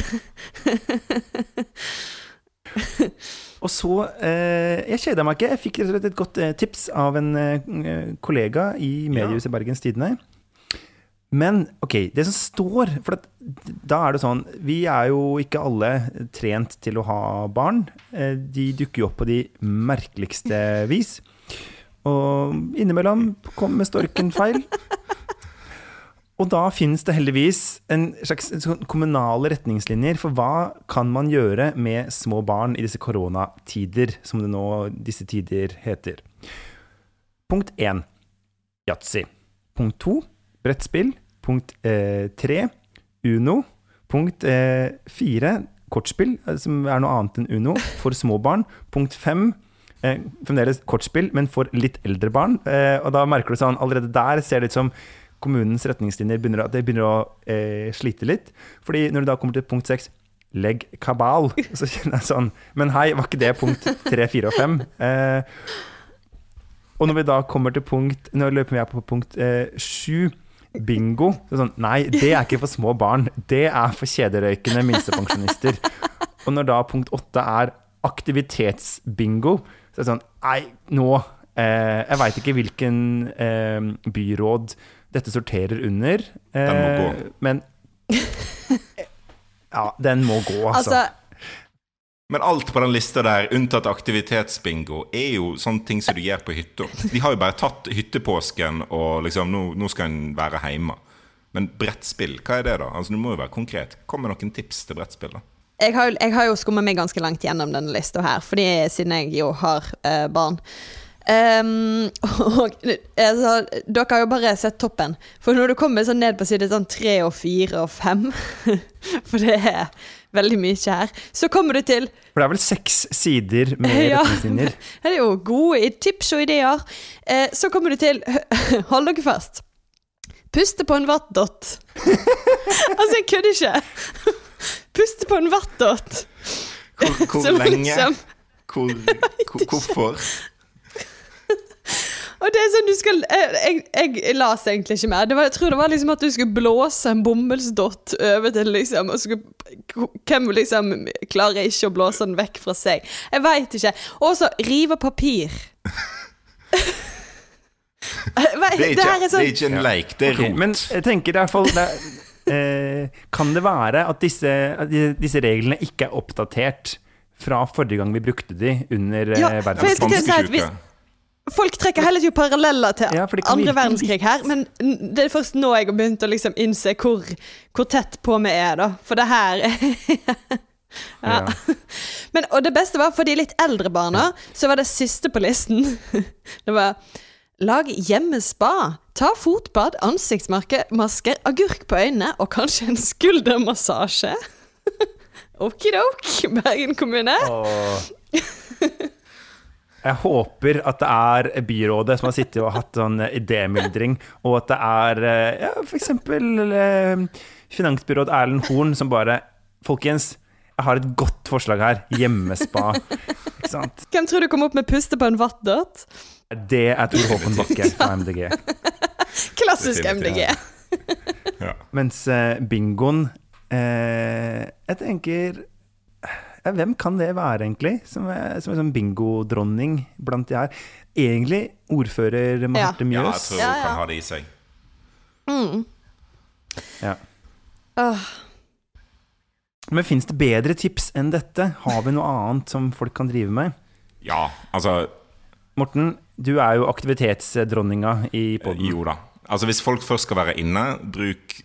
C: Og så eh, Jeg kjeda meg ikke. Jeg fikk rett og slett et godt eh, tips av en eh, kollega i mediehuset ja. Bergens Tidende. Men ok, det som står For at, da er det sånn Vi er jo ikke alle trent til å ha barn. Eh, de dukker jo opp på de merkeligste vis. Og innimellom kommer storken feil. Og da finnes det heldigvis en slags sånn kommunale retningslinjer for hva kan man gjøre med små barn i disse koronatider, som det nå disse tider heter. Punkt én yatzy. Punkt to brettspill. Punkt eh, Uno. Punkt eh, kortspill, eh, som er noe annet enn Uno, for små barn. Punkt fem eh, fremdeles kortspill, men for litt eldre barn. Eh, og da merker du sånn, allerede der ser det ut som kommunens retningslinjer begynner, det begynner å eh, slite litt. Fordi når du da kommer til punkt seks, legg kabal, så kjenner jeg sånn Men hei, var ikke det punkt tre, fire og fem? Eh, og når vi da kommer til punkt Nå løper vi på punkt eh, sju. Bingo. Så sånn, nei, det er ikke for små barn. Det er for kjederøykende minstepensjonister. Og når da punkt åtte er aktivitetsbingo, så er det sånn Nei, nå eh, Jeg veit ikke hvilken eh, byråd dette sorterer under.
A: Den må gå.
C: Eh, men Ja, den må gå, altså. altså
A: Men alt på den lista der, unntatt aktivitetsbingo, er jo sånne ting som du gjør på hytta. De har jo bare tatt hyttepåsken og liksom Nå, nå skal en være hjemme. Men brettspill, hva er det, da? Altså, Du må jo være konkret. Kom med noen tips til brettspill, da.
B: Jeg har, jeg har jo skummet meg ganske langt gjennom denne lista her, fordi siden jeg jo har uh, barn. Ehm, og altså, dere har jo bare sett toppen. For når du kommer sånn ned på side sånn tre og fire og fem For det er veldig mye her. Så kommer du til
C: For det er vel seks sider med
B: Ja.
C: retningslinjer?
B: Det er jo gode tips og ideer. Uh, så kommer du til Hold dere fast. Puste på en vattdott. altså, jeg kødder ikke. Puste på en vattdott.
A: Hvor, hvor lenge?
B: liksom-
A: Hvor, hvor, hvorfor?
B: Og det er sånn du skal Jeg, jeg, jeg las egentlig ikke mer. Det var, jeg tror det var liksom at du skulle blåse en bomullsdott over til liksom og skulle, Hvem liksom klarer ikke å blåse den vekk fra seg? Jeg veit ikke. Og så rive papir. Vet-
A: Det er ikke,
B: her
A: det er ikke en leik, det er rot.
C: men jeg tenker i hvert fall det, er- eh, Kan det være at disse, at disse reglene ikke er oppdatert fra forrige gang vi brukte de under
B: Ja,
C: eh,
B: si hvis-
A: Spanskesjuka.
B: Folk trekker heller ikke paralleller til
C: Ja,
B: andre verdenskrig her, men det er først nå jeg har begynt å liksom innse hvor, hvor tett på vi er, da. For det her ja. Men, Og det beste var for de litt eldre barna, så var det siste på listen. Det var Lag hjemmespa. Ta fotbad, ansiktsmasker, agurk på øynene og kanskje en skuldermassasje. Okidok, Bergen kommune.
C: Jeg håper at det er byrådet som har sittet og hatt sånn idémyldring, og at det er eh, ja, for eksempel eh, finansbyråd Erlend Horn som bare Folkens, jeg har et godt forslag her. Hjemmespa. Ikke sant?
B: Hvem tror du kom opp med puste på en vattdott?
C: Det er Tor Håkon Bakke fra MDG.
B: Klassisk MDG.
A: Ja.
C: Mens eh, bingoen eh, Jeg tenker Hvem kan det være, egentlig? Som er, som er sånn bingodronning blant de her. Egentlig ordfører Marte
A: Ja, jeg tror hun
B: ja.
A: kan ha det i seg.
C: Ja.
B: Uh.
C: Men fins det bedre tips enn dette? Har vi noe annet som folk kan drive med?
A: Ja, altså
C: Morten, du er jo aktivitetsdronninga i poden.
A: Jo da. Altså Hvis folk først skal være inne, bruk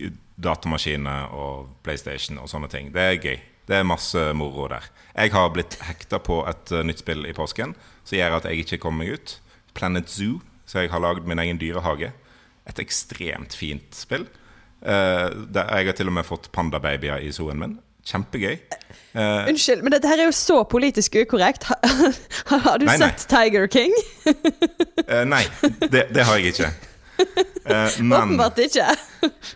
A: datamaskiner og PlayStation og sånne ting. Det er gøy. Det er masse moro der. Jeg har blitt hekta på et eh, nytt spill i påsken som gjør at jeg ikke kommer meg ut. Planet Zoo, så jeg har lagd min egen dyrehage. Et ekstremt fint spill. Eh, der jeg har til og med fått pandababyer i zooen min. Kjempegøy. Uh,
B: unnskyld, men dette her er jo så politisk ukorrekt. Har, har du
A: Nei, nei.
B: sett Tiger King?
A: uh, nei, det, det har jeg ikke. Uh, men
B: Åpenbart ikke.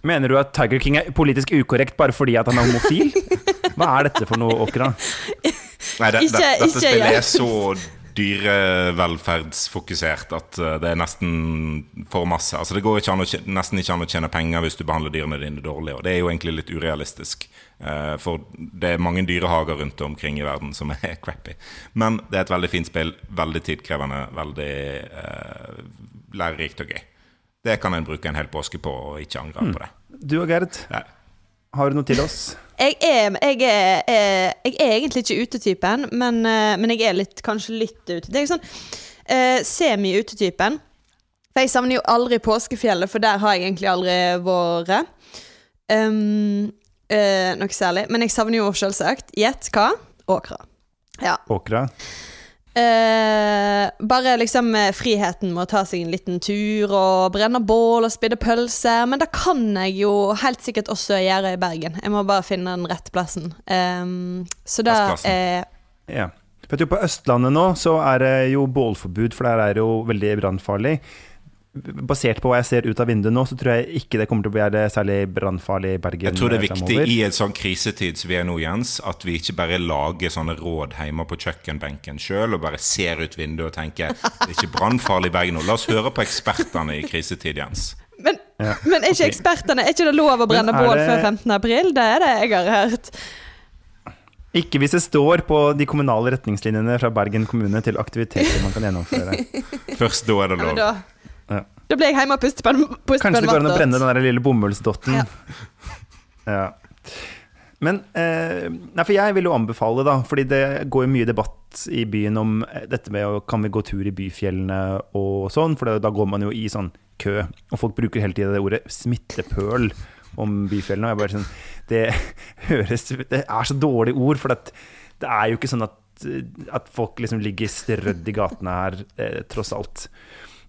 C: Mener du at Tiger King er politisk ukorrekt bare fordi at han er homofil? Hva er dette for noe, Åkra?
A: Nei, det,
B: Ikke-
A: dette
B: ikke
A: spillet er så dyrevelferdsfokusert at uh, det er nesten for masse. Altså Det går ikke an å, nesten ikke an å tjene penger hvis du behandler dyrene dine dårlig, og det er jo egentlig litt urealistisk. Uh, for det er mange dyrehager rundt omkring i verden som er crappy. Men det er et veldig fint spill, veldig tidkrevende, veldig uh, lærerikt og gøy. Det kan en bruke en hel påske på og ikke angre på det.
C: Du og Gerd, har du noe til oss?
B: Jeg er, jeg er, eh, jeg er egentlig ikke utetypen, men, eh, men jeg er litt, kanskje litt ute. Det er sånn eh, semi-utetypen. For jeg savner jo aldri påskefjellet, for der har jeg egentlig aldri vært. Um, eh, noe særlig. Men jeg savner jo selvsagt Gjett hva? Åkra. Ja.
C: Åkra?
B: Eh, bare liksom eh, friheten med å ta seg en liten tur og brenne bål og spidde pølser. Men det kan jeg jo helt sikkert også gjøre i Bergen. Jeg må bare finne den rette plassen. Eh, så da
A: er
B: eh,
C: Ja. Vet du, På Østlandet nå så er det jo bålforbud, for der er det jo veldig brannfarlig. Basert på hva jeg ser ut av vinduet nå, så tror jeg ikke det kommer til å være særlig brannfarlig i Bergen.
A: Jeg tror det er
C: eh,
A: viktig
C: fremover.
A: i en sånn krisetid som vi er nå, Jens, at vi ikke bare lager sånne råd hjemme på kjøkkenbenken sjøl og bare ser ut vinduet og tenker det er ikke brannfarlig i Bergen nå. La oss høre på ekspertene i krisetid, Jens.
B: men,
C: Ja,
B: men er ikke ekspertene Er ikke det lov å brenne bål
C: det-
B: før 15. april? Det er det jeg har hørt.
C: Ikke hvis det står på de kommunale retningslinjene fra Bergen kommune til aktiviteter man kan gjennomføre.
A: Først da er det lov.
C: Ja.
B: Da blir jeg hjemme og puster på en, puster
C: Kanskje det går an å brenne den der lille bomullsdotten.
B: Ja.
C: Ja. Men eh, Nei, for jeg vil jo anbefale, da, fordi det går mye debatt i byen om eh, dette med å kan vi gå tur i byfjellene og sånn, for da går man jo i sånn kø. Og folk bruker hele tida det ordet smittepøl om byfjellene. Og jeg bare sånn Det høres Det er så dårlig ord, for det er jo ikke sånn at, at folk liksom ligger strødd i gatene her, eh, tross alt.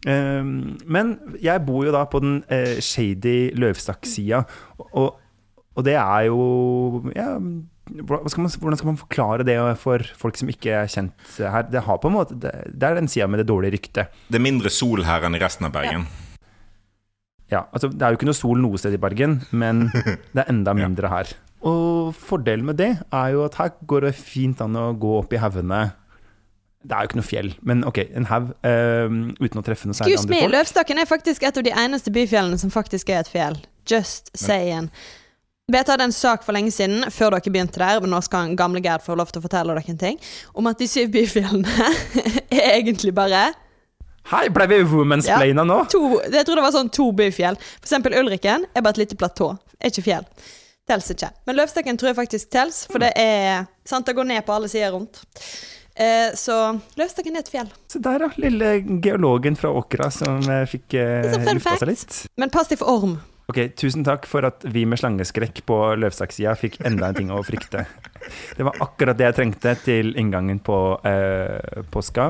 C: Um, men jeg bor jo da på den eh, shady Løvstakk-sida, og, og det er jo ja, skal man, hvordan skal man forklare det for folk som ikke er kjent her? Det, har på en måte, det, er den sida med det dårlige ryktet.
A: Det er mindre sol her enn i resten av Bergen.
C: Ja, ja altså Det er jo ikke noe sol noe sted i Bergen, men det er enda mindre her. Og fordelen med det er jo at her går det fint an å gå opp i haugene. Det er jo ikke noe fjell, men ok, en haug uh, uten å treffe noe særlig
B: andre folk. Løvstakken er faktisk et av de eneste byfjellene som faktisk er et fjell. Just saying. BT hadde en sak for lenge siden, før dere begynte der, men nå skal gamle Gerd få lov til å fortelle dere en ting, om at de syv byfjellene er egentlig bare
C: Hei, ble vi womansplaina ja, nå?
B: To, jeg tror det var sånn to byfjell. For eksempel Ulriken er bare et lite platå. Er ikke fjell. Tels ikke. Men Løvstakken tror jeg faktisk tels, for det er sant, det går ned på alle sider rundt. Eh, så Løvstakken er et fjell.
C: Så der, da. Lille geologen fra Åkra som eh, fikk eh, lufta seg litt.
B: Men pass deg for orm.
C: Ok, Tusen takk for at vi med slangeskrekk på Løvsakssida fikk enda en ting å frykte. Det var akkurat det jeg trengte til inngangen på eh, påska.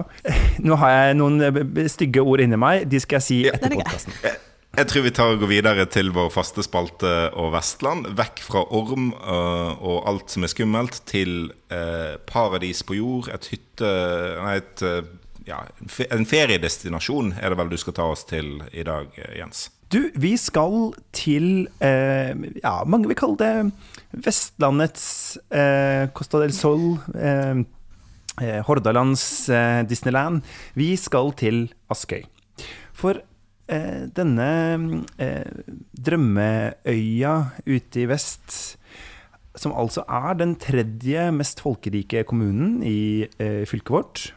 C: Nå har jeg noen stygge ord inni meg. De skal jeg si etter podkasten.
A: Jeg tror vi tar og går videre til vår faste spalte og Vestland. Vekk fra orm uh, og alt som er skummelt, til uh, paradis på jord. Et hytte... Nei, et, uh, ja, en feriedestinasjon er det vel du skal ta oss til i dag, Jens?
C: Du, vi skal til Ja, mange vil kalle det Vestlandets Costa del Sol. Hordalands Disneyland. Vi skal til Askøy. For denne drømmeøya ute i vest som altså er den tredje mest folkerike kommunen i fylket vårt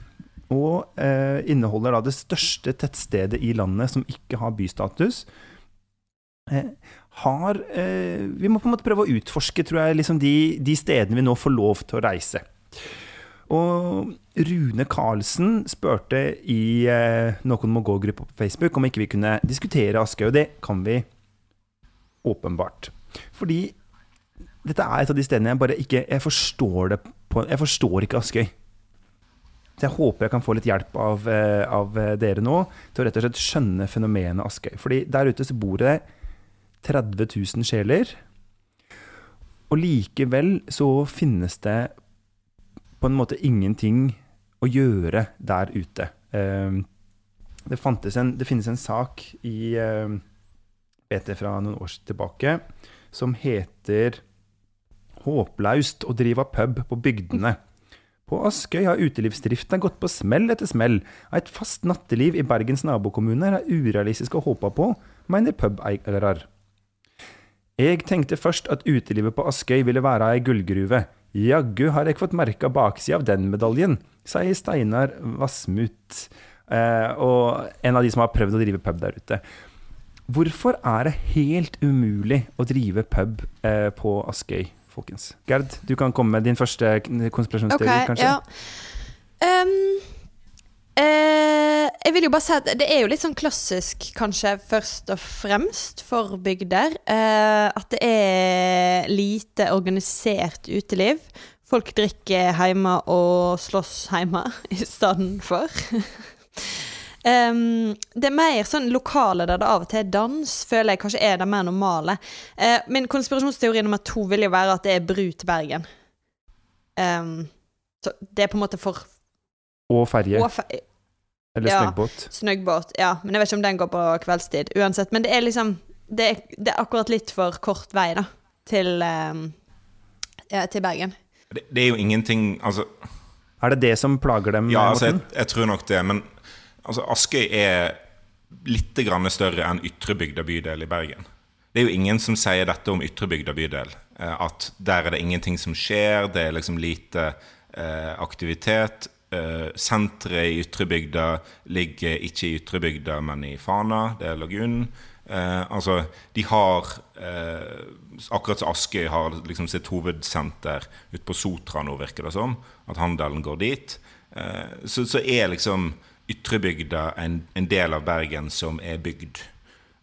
C: og eh, inneholder da det største tettstedet i landet som ikke har bystatus. Eh, har eh, Vi må på en måte prøve å utforske tror jeg, liksom de, de, stedene vi nå får lov til å reise. Og Rune Karlsen spurte i eh, Noen må gå-gruppa på Facebook om ikke vi kunne diskutere Askøy, og det kan vi åpenbart. Fordi dette er et av de stedene jeg bare ikke Jeg forstår på Jeg forstår ikke Askøy. Så jeg håper jeg kan få litt hjelp av, eh, av, eh, dere nå til å rett og slett skjønne fenomenet Askøy. Fordi der ute så bor det 30 000 sjeler. Og likevel så finnes det på en måte ingenting å gjøre der ute. Ehm, det, en, det finnes en sak i BT eh, fra noen år tilbake som heter 'Håplaust å drive pub på bygdene'. På Askøy har utelivsdriften gått på smell etter smell. Et fast natteliv i Bergens nabokommuner er urealistisk å håpe på, mener pubeiere. Jeg tenkte først at utelivet på Askøy ville være ei gullgruve. Jaggu har jeg fått merka baksida av den medaljen, sier Steinar Vassmut, eh, og en av de som har prøvd å drive pub der ute. Hvorfor er det helt umulig å drive pub eh, på Askøy? folkens. Gerd, du kan komme med din første konspirasjonsteori, okay, kanskje? Ja. Um,
B: uh, jeg vil jo bare si at det er jo litt sånn klassisk, kanskje, først og fremst for bygder. Eh, at det er lite organisert uteliv. Folk drikker hjemme og slåss hjemme i stedet for. Um, det er mer sånn lokale der det av og til er dans, føler jeg kanskje er det mer normale. Uh, min konspirasjonsteori nummer to vil jo være at det er bru til Bergen. Um, så det er på en måte for
C: Og ferje. Eller ja, snøggbåt.
B: Snøggbåt, ja. Men jeg vet ikke om den går på kveldstid. Uansett. Men det er liksom Det er, det er akkurat litt for kort vei, da, til, um, ja, til Bergen.
A: Det, det, er jo ingenting Altså
C: Er det det som plager dem?
A: Ja, altså, jeg, jeg tror nok det. Men Altså, Askøy er litt større enn Ytrebygda bydel i Bergen. Det er jo ingen som sier dette om Ytrebygda bydel. Eh, at der er det ingenting som skjer, det er liksom lite eh, aktivitet. Eh, senteret i Ytrebygda ligger ikke i Ytrebygda, men i Fana. Det er Lagunen. Uh, altså, de har uh, Akkurat som Askøy har liksom sitt hovedsenter ute på Sotra nå, virker det som. At handelen går dit. Så, så, er liksom ytrebygda en, en, del av Bergen som er bygd.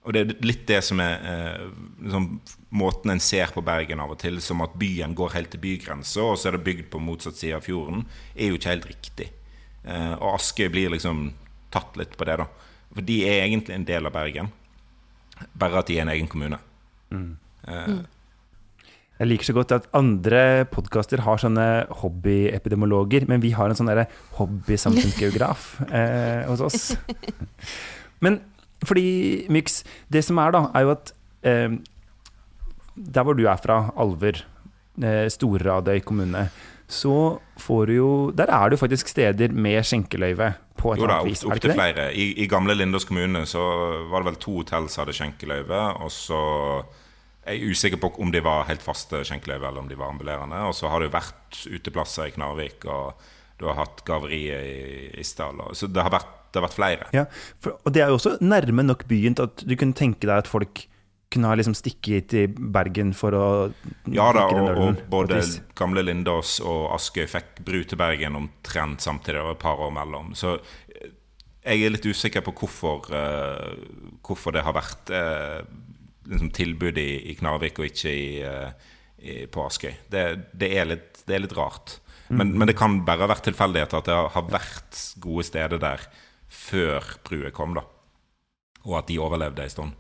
A: Og det er litt det som er eh, liksom, måten en ser på Bergen av og til, som at byen går helt til bygrensa, og så er det bygd på motsatt side av fjorden, er jo ikke helt riktig. Eh, og Askøy blir liksom tatt litt på det, da. For de er egentlig en del av Bergen. Bare at de er en egen kommune. Mm.
C: Eh, jeg liker så godt at andre podkaster har sånne hobbyepidemiologer, men vi har en sånn hobbysamfunnsgeograf eh, hos oss. Men fordi, Myx, det som er, da, er jo at eh, der hvor du er fra, Alver, eh, Storradøy kommune, så får du jo Der er det jo faktisk steder med skjenkeløyve på et jo,
A: da, opptil opp flere. I, I, gamle Lindås kommune så var det vel to hotell som hadde skjenkeløyve. Og så er jeg usikker på om de var helt faste skjenkeløyve, eller om de var ambulerende. Og så har det jo vært uteplasser i Knarvik, og du har hatt gaveriet i Isdal. Så det har, vært, det har vært flere.
C: Ja, for, og det er jo også nærme nok byen til at du kunne tenke deg at folk kunne ha liksom stikket til Bergen for å
A: Ja da, og, og både gamle Lindås og Askøy fikk bru til Bergen omtrent samtidig, og et par år mellom. Så eh, jeg er litt usikker på hvorfor, uh, hvorfor det har vært uh, liksom tilbud i, i, Knarvik og ikke i, uh, i, på Askøy. Det, det, det, er litt, rart. Mm. Men, men, det kan bare ha vært tilfeldigheter at det har vært gode steder der før brua kom, da. Og at de overlevde ei stund.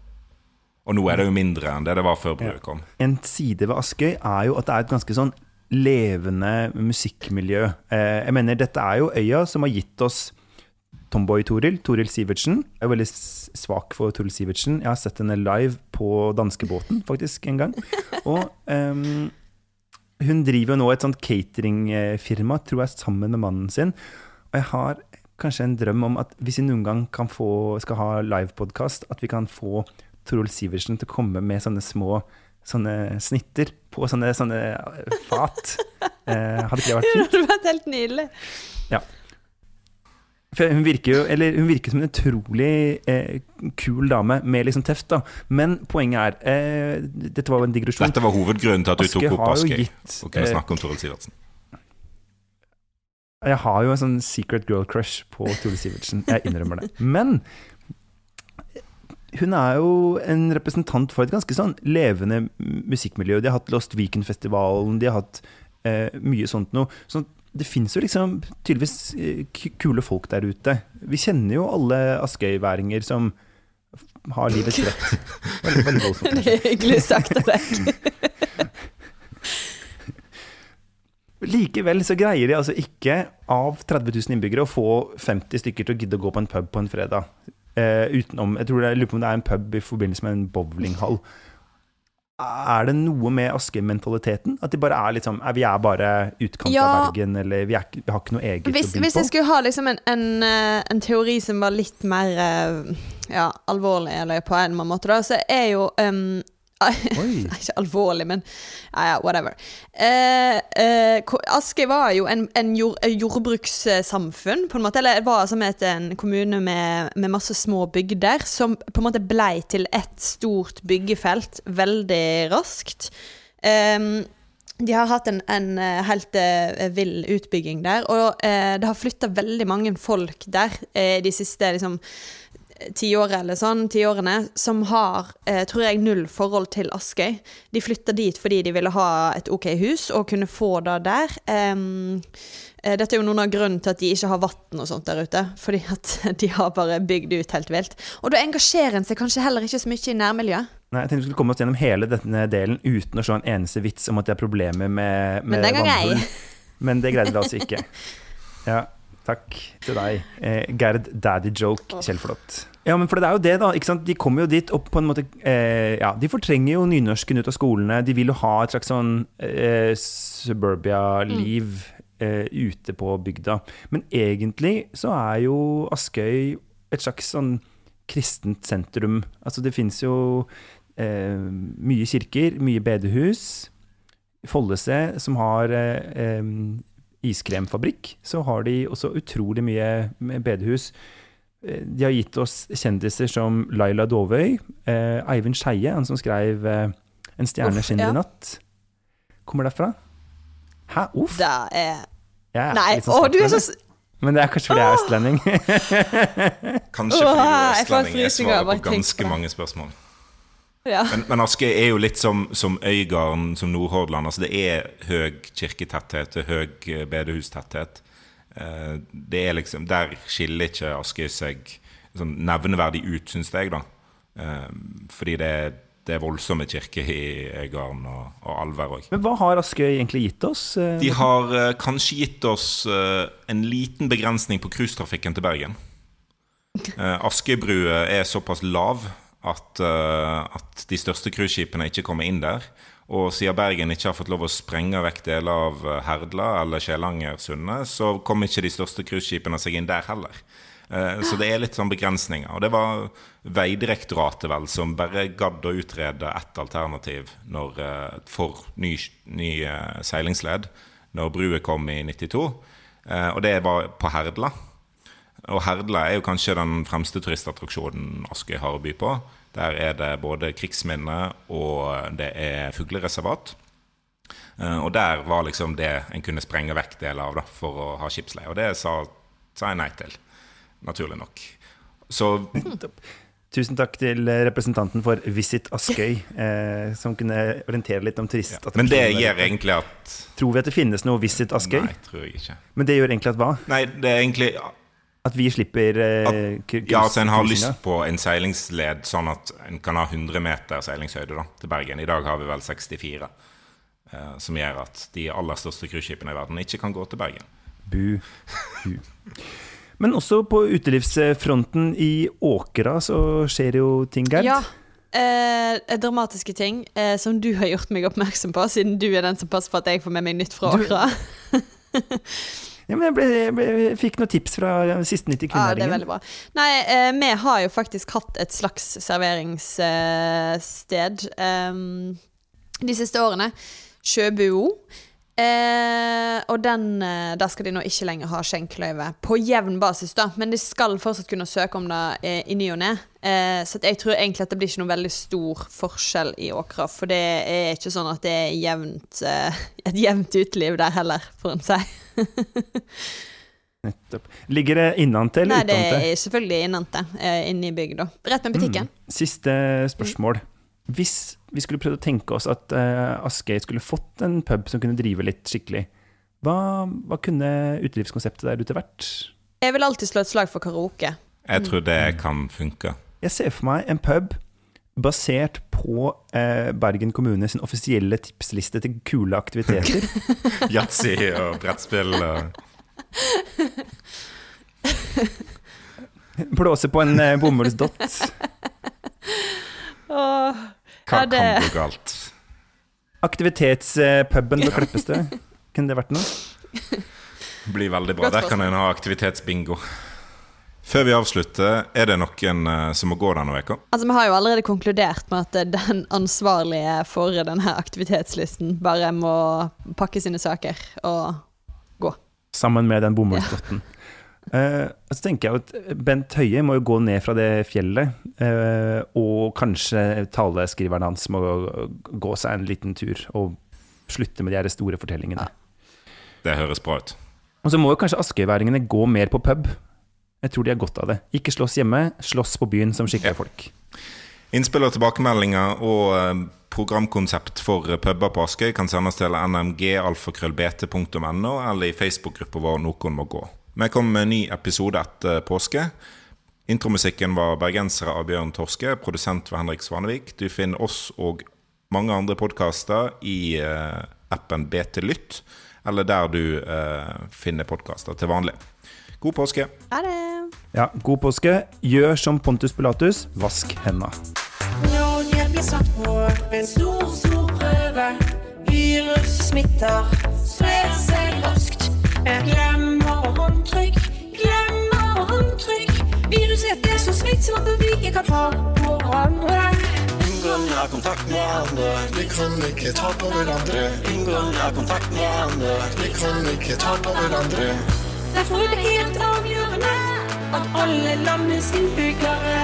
A: Og nå er det jo mindre enn det det var før bruet kom.
C: En side ved Askøy er jo at det er et ganske sånn levende musikkmiljø. Eh, jeg mener, dette er jo øya som har gitt oss Tomboy-Toril, Toril Sivertsen. Jeg er veldig svak for Toril Sivertsen. Jeg har sett henne live på danskebåten, faktisk, en gang. Og um, hun driver jo nå et sånt cateringfirma, tror jeg, sammen med mannen sin. Og jeg har kanskje en drøm om at hvis vi noen gang få, skal ha livepodkast, at vi kan få Torolf Sivertsen til å komme med sånne små sånne snitter på sånne, sånne fat. Eh, hadde ikke det vært fint?
B: Det hadde vært helt nydelig.
C: Ja. For hun virker jo eller hun virker som en utrolig eh, kul dame med liksom teft. da Men poenget er eh, Dette var jo en digresjon.
A: Dette var hovedgrunnen til at du Aske tok opp Askøy og kunne eh, snakke om Toril Sivertsen.
C: Jeg har jo en sånn secret girl crush på Tore Sivertsen. Jeg innrømmer det. Men hun er jo en representant for et ganske sånn levende musikkmiljø. De har hatt Lost Weekend-festivalen, de har hatt eh, mye sånt noe. Så det fins jo liksom tydeligvis eh, kule folk der ute. Vi kjenner jo alle askøyværinger som har livets rett.
B: Veldig, veldig voldsomt. Det hyggelig sagt av deg.
C: Likevel så greier de altså ikke, av 30 000 innbyggere, å få 50 stykker til å gidde å gå på en pub på en fredag. Eh, utenom Jeg tror det, lurer på om det er en pub i forbindelse med en bowlinghall. Er det noe med Aske-mentaliteten? At de bare er litt sånn Vi er bare utkant ja. av Bergen, eller vi, er, vi, har ikke noe eget
B: hvis, å by på? Hvis jeg skulle ha liksom en, en, eh, en, teori som var litt mer eh, ja, alvorlig, eller på en måte, da, så er jo um, ikke alvorlig, men ja, ja, whatever. Eh, eh, Askøy var jo en, en jord, jordbrukssamfunn, på en måte. Eller det var som et, en kommune med, med, masse små bygder, som på en måte blei til ett stort byggefelt veldig raskt. Eh, de har hatt en, en eh, helt uh, vill utbygging der, og uh, det har flytta veldig mange folk der uh, de siste liksom tiåret eller sånn, tiårene, som har, eh, tror jeg, null forhold til Askøy. De flytta dit fordi de ville ha et OK hus, og kunne få det der. Um, dette er jo noen av grunnen til at de ikke har vann og sånt der ute. Fordi at de har bare bygd ut helt vilt. Og da engasjerer en seg kanskje heller ikke så mye i nærmiljøet.
C: Nei, jeg tenkte vi skulle komme oss gjennom hele denne delen uten å se en eneste vits om at det er problemer med, med
B: Men den gang ei.
C: Men det greide vi altså ikke. Ja, takk til deg. Eh, Gerd Daddy Joke Kjellflot. Ja, men for det er jo det, da. ikke sant? De kommer jo dit og på en måte eh, Ja, de fortrenger jo nynorsken ut av skolene. De vil jo ha et slags sånn eh, suburbia-liv mm. eh, ute på bygda. Men egentlig så er jo Askøy et slags sånn kristent sentrum. Altså det fins jo eh, mye kirker, mye bedehus. Follese, som har eh, eh, iskremfabrikk, så har de også utrolig mye bedehus. Eh, de har gitt oss kjendiser som Laila Dovøy, eh, Eivind Skeie, han som skrev eh, 'En stjerne skinner
B: ja.
C: i natt'. Kommer derfra? Hæ, uff?
B: Det er
C: Jeg
B: Nei,
C: sånn
B: å, du er så.
C: Men det er kanskje fordi jeg er østlending.
A: Kanskje fordi du er østlending. Jeg svarer på ganske mange spørsmål.
B: Ja.
A: Men, men Askøy er jo litt som, som Øygarden, som Nordhordland. Altså det er høy kirketetthet høy eh, bedehustetthet. Eh, Det er liksom, Der skiller ikke Askøy seg sånn nevneverdig ut, syns jeg. da. Eh, Fordi det, det er voldsomme kirker i Øygarden og, og Alver òg.
C: Men hva har Askøy egentlig gitt oss? eh,
A: De har kanskje gitt oss en liten begrensning på cruisetrafikken til Bergen. Askøybrua er såpass lav at, at de største cruiseskipene ikke kommer inn der. Og siden Bergen ikke har fått lov å sprenge vekk deler av eh, Herdla eller Skjelangersundet, så kom ikke de største cruiseskipene seg inn der heller. Eh, Så det er litt sånn begrensninger. Og det var Vegdirektoratet vel som bare gadd å utrede ett alternativ når, eh, for ny, ny seilingsled når brua kom i 92. Eh, Og det var på Herdla. Og Herdla er jo kanskje den fremste turistattraksjonen Askøy har å by på. Der er det både krigsminne og det er fuglereservat. Eh, Og der var liksom det en kunne sprenge vekk deler av da, for å ha skipsleie. Og det sa, sa jeg nei til, naturlig nok. Så
C: Tusen takk til representanten for Visit Askøy, eh, som kunne orientere litt om turistattraksjoner.
A: Men det gjør egentlig at
C: Tror vi at det finnes noe Visit Askøy?
A: Nei, tror jeg ikke.
C: Men det gjør egentlig at hva?
A: Nei, det er egentlig
C: At vi slipper eh,
A: at, Ja, altså en har lyst på en seilingsled sånn at en kan ha 100 meter seilingshøyde da, til Bergen. I dag har vi vel 64. eh, som gjør at de aller største cruiseskipene i verden ikke kan gå til Bergen.
C: Bu. Bu. Men også på utelivsfronten i Åkra så skjer jo ting, Gerd.
B: ja. Eh, dramatiske ting eh, som du har gjort meg oppmerksom på, siden du er den som passer på at jeg får med meg nytt fra
C: Du-
B: Åkra.
C: Ja, men jeg, ble, jeg, ble, jeg fikk noen tips fra siste nytt i
B: Ja, det er veldig bra. Nei, eh, vi har jo faktisk hatt et slags serveringssted eh, de siste årene. Sjøbuo. Eh, og den, eh, der skal de nå ikke lenger ha skjenkeløyve på jevn basis, da. Men de skal fortsatt kunne søke om det eh, i ny og ne. Eh, så jeg tror egentlig at det blir ikke noe veldig stor forskjell i Åkra. For det er ikke sånn at det er jevnt, eh, et jevnt uteliv der heller, får en si.
C: Nettopp. Ligger det innante eller
B: Nei, det er selvfølgelig innante. eh, Inne i da, Rett med butikken.
C: Siste spørsmål. Hvis vi skulle prøvd å tenke oss at uh, Askøy skulle fått en pub som kunne drive litt skikkelig, hva, hva kunne utelivskonseptet der ute vært?
B: Jeg vil alltid slå et slag for karaoke.
A: Jeg tror det kan funke.
C: Jeg ser for meg en pub basert på eh, Bergen kommune sin offisielle tipsliste til kule aktiviteter.
A: Yatzy og brettspill og
C: Blåse på en eh, bomullsdott.
B: Åh,
A: Hva
B: det-
A: kan gå galt?
C: Aktivitetspuben på Kleppestø. Kunne det vært noe?
A: Blir veldig bra. Der kan en ha aktivitetsbingo. Før vi avslutter, er det noen eh, som må gå denne veka?
B: Altså, Vi har jo allerede konkludert med at eh, den ansvarlige for denne aktivitetslisten bare må pakke sine saker og gå.
C: Sammen med den bomullsdotten. Eh, så tenker jeg at Bent Høie må jo gå ned fra det fjellet, Uh, og kanskje taleskriveren hans må gå seg en liten tur og slutte med de her store fortellingene.
A: Det høres bra ut.
C: Og så må jo kanskje askøyværingene gå mer på pub. Jeg tror de har godt av det. Ikke slåss hjemme, slåss på byen som skikkelige folk.
A: Innspill og tilbakemeldinger og eh, programkonsept for eh, puber på Askøy kan sendes til nmgalfakrøllbt.no eller i Facebook-gruppa vår Noen må gå. Vi kommer med en ny episode etter påske. Intromusikken var 'Bergensere' av Bjørn Torske, produsent var Henrik Svanevik. Du finner oss og mange andre podkaster i eh, appen BT Lytt, eller der du eh, finner podkaster til vanlig. God påske!
B: Ha det!
C: Ja, god påske. Gjør som Pontus Pilatus, vask henda.
E: Når jeg blir satt på en stor, stor prøve Virus smitter, sprer seg raskt Jeg glemmer håndtrykk, glemmer håndtrykk Viruset er så smittsomt at vi ikke kan ta på hverandre
F: Unngång av kontakt med andre.
G: Vi kan ikke ta på hverandre.
F: Unngång av kontakt med andre.
G: Vi kan ikke ta på hverandre.
E: Derfor er det helt avgjørende at alle landets innbyggere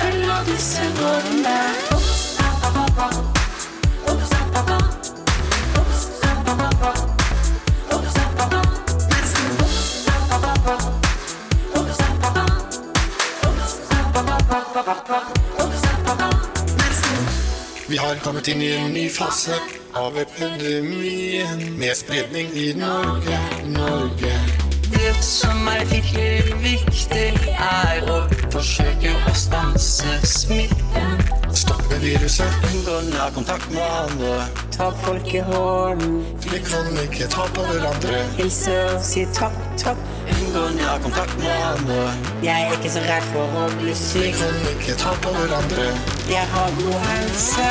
E: følger disse rådene.
G: Vi har kommet inn i en ny fase av epidemien med spredning i Norge, Norge.
E: Det som er virkelig viktig, er å forsøke å stanse smitten.
G: Stoppe viruset,
F: Unngå nærkontakt med andre.
D: Ta folk i hånden,
G: vi kan ikke ta på hverandre.
D: hilse og si takk, takk.
F: Unngå nærkontakt med andre.
D: Jeg er ikke så redd for å bli
G: Vi kan ikke ta på hverandre.
D: Jeg har god helse.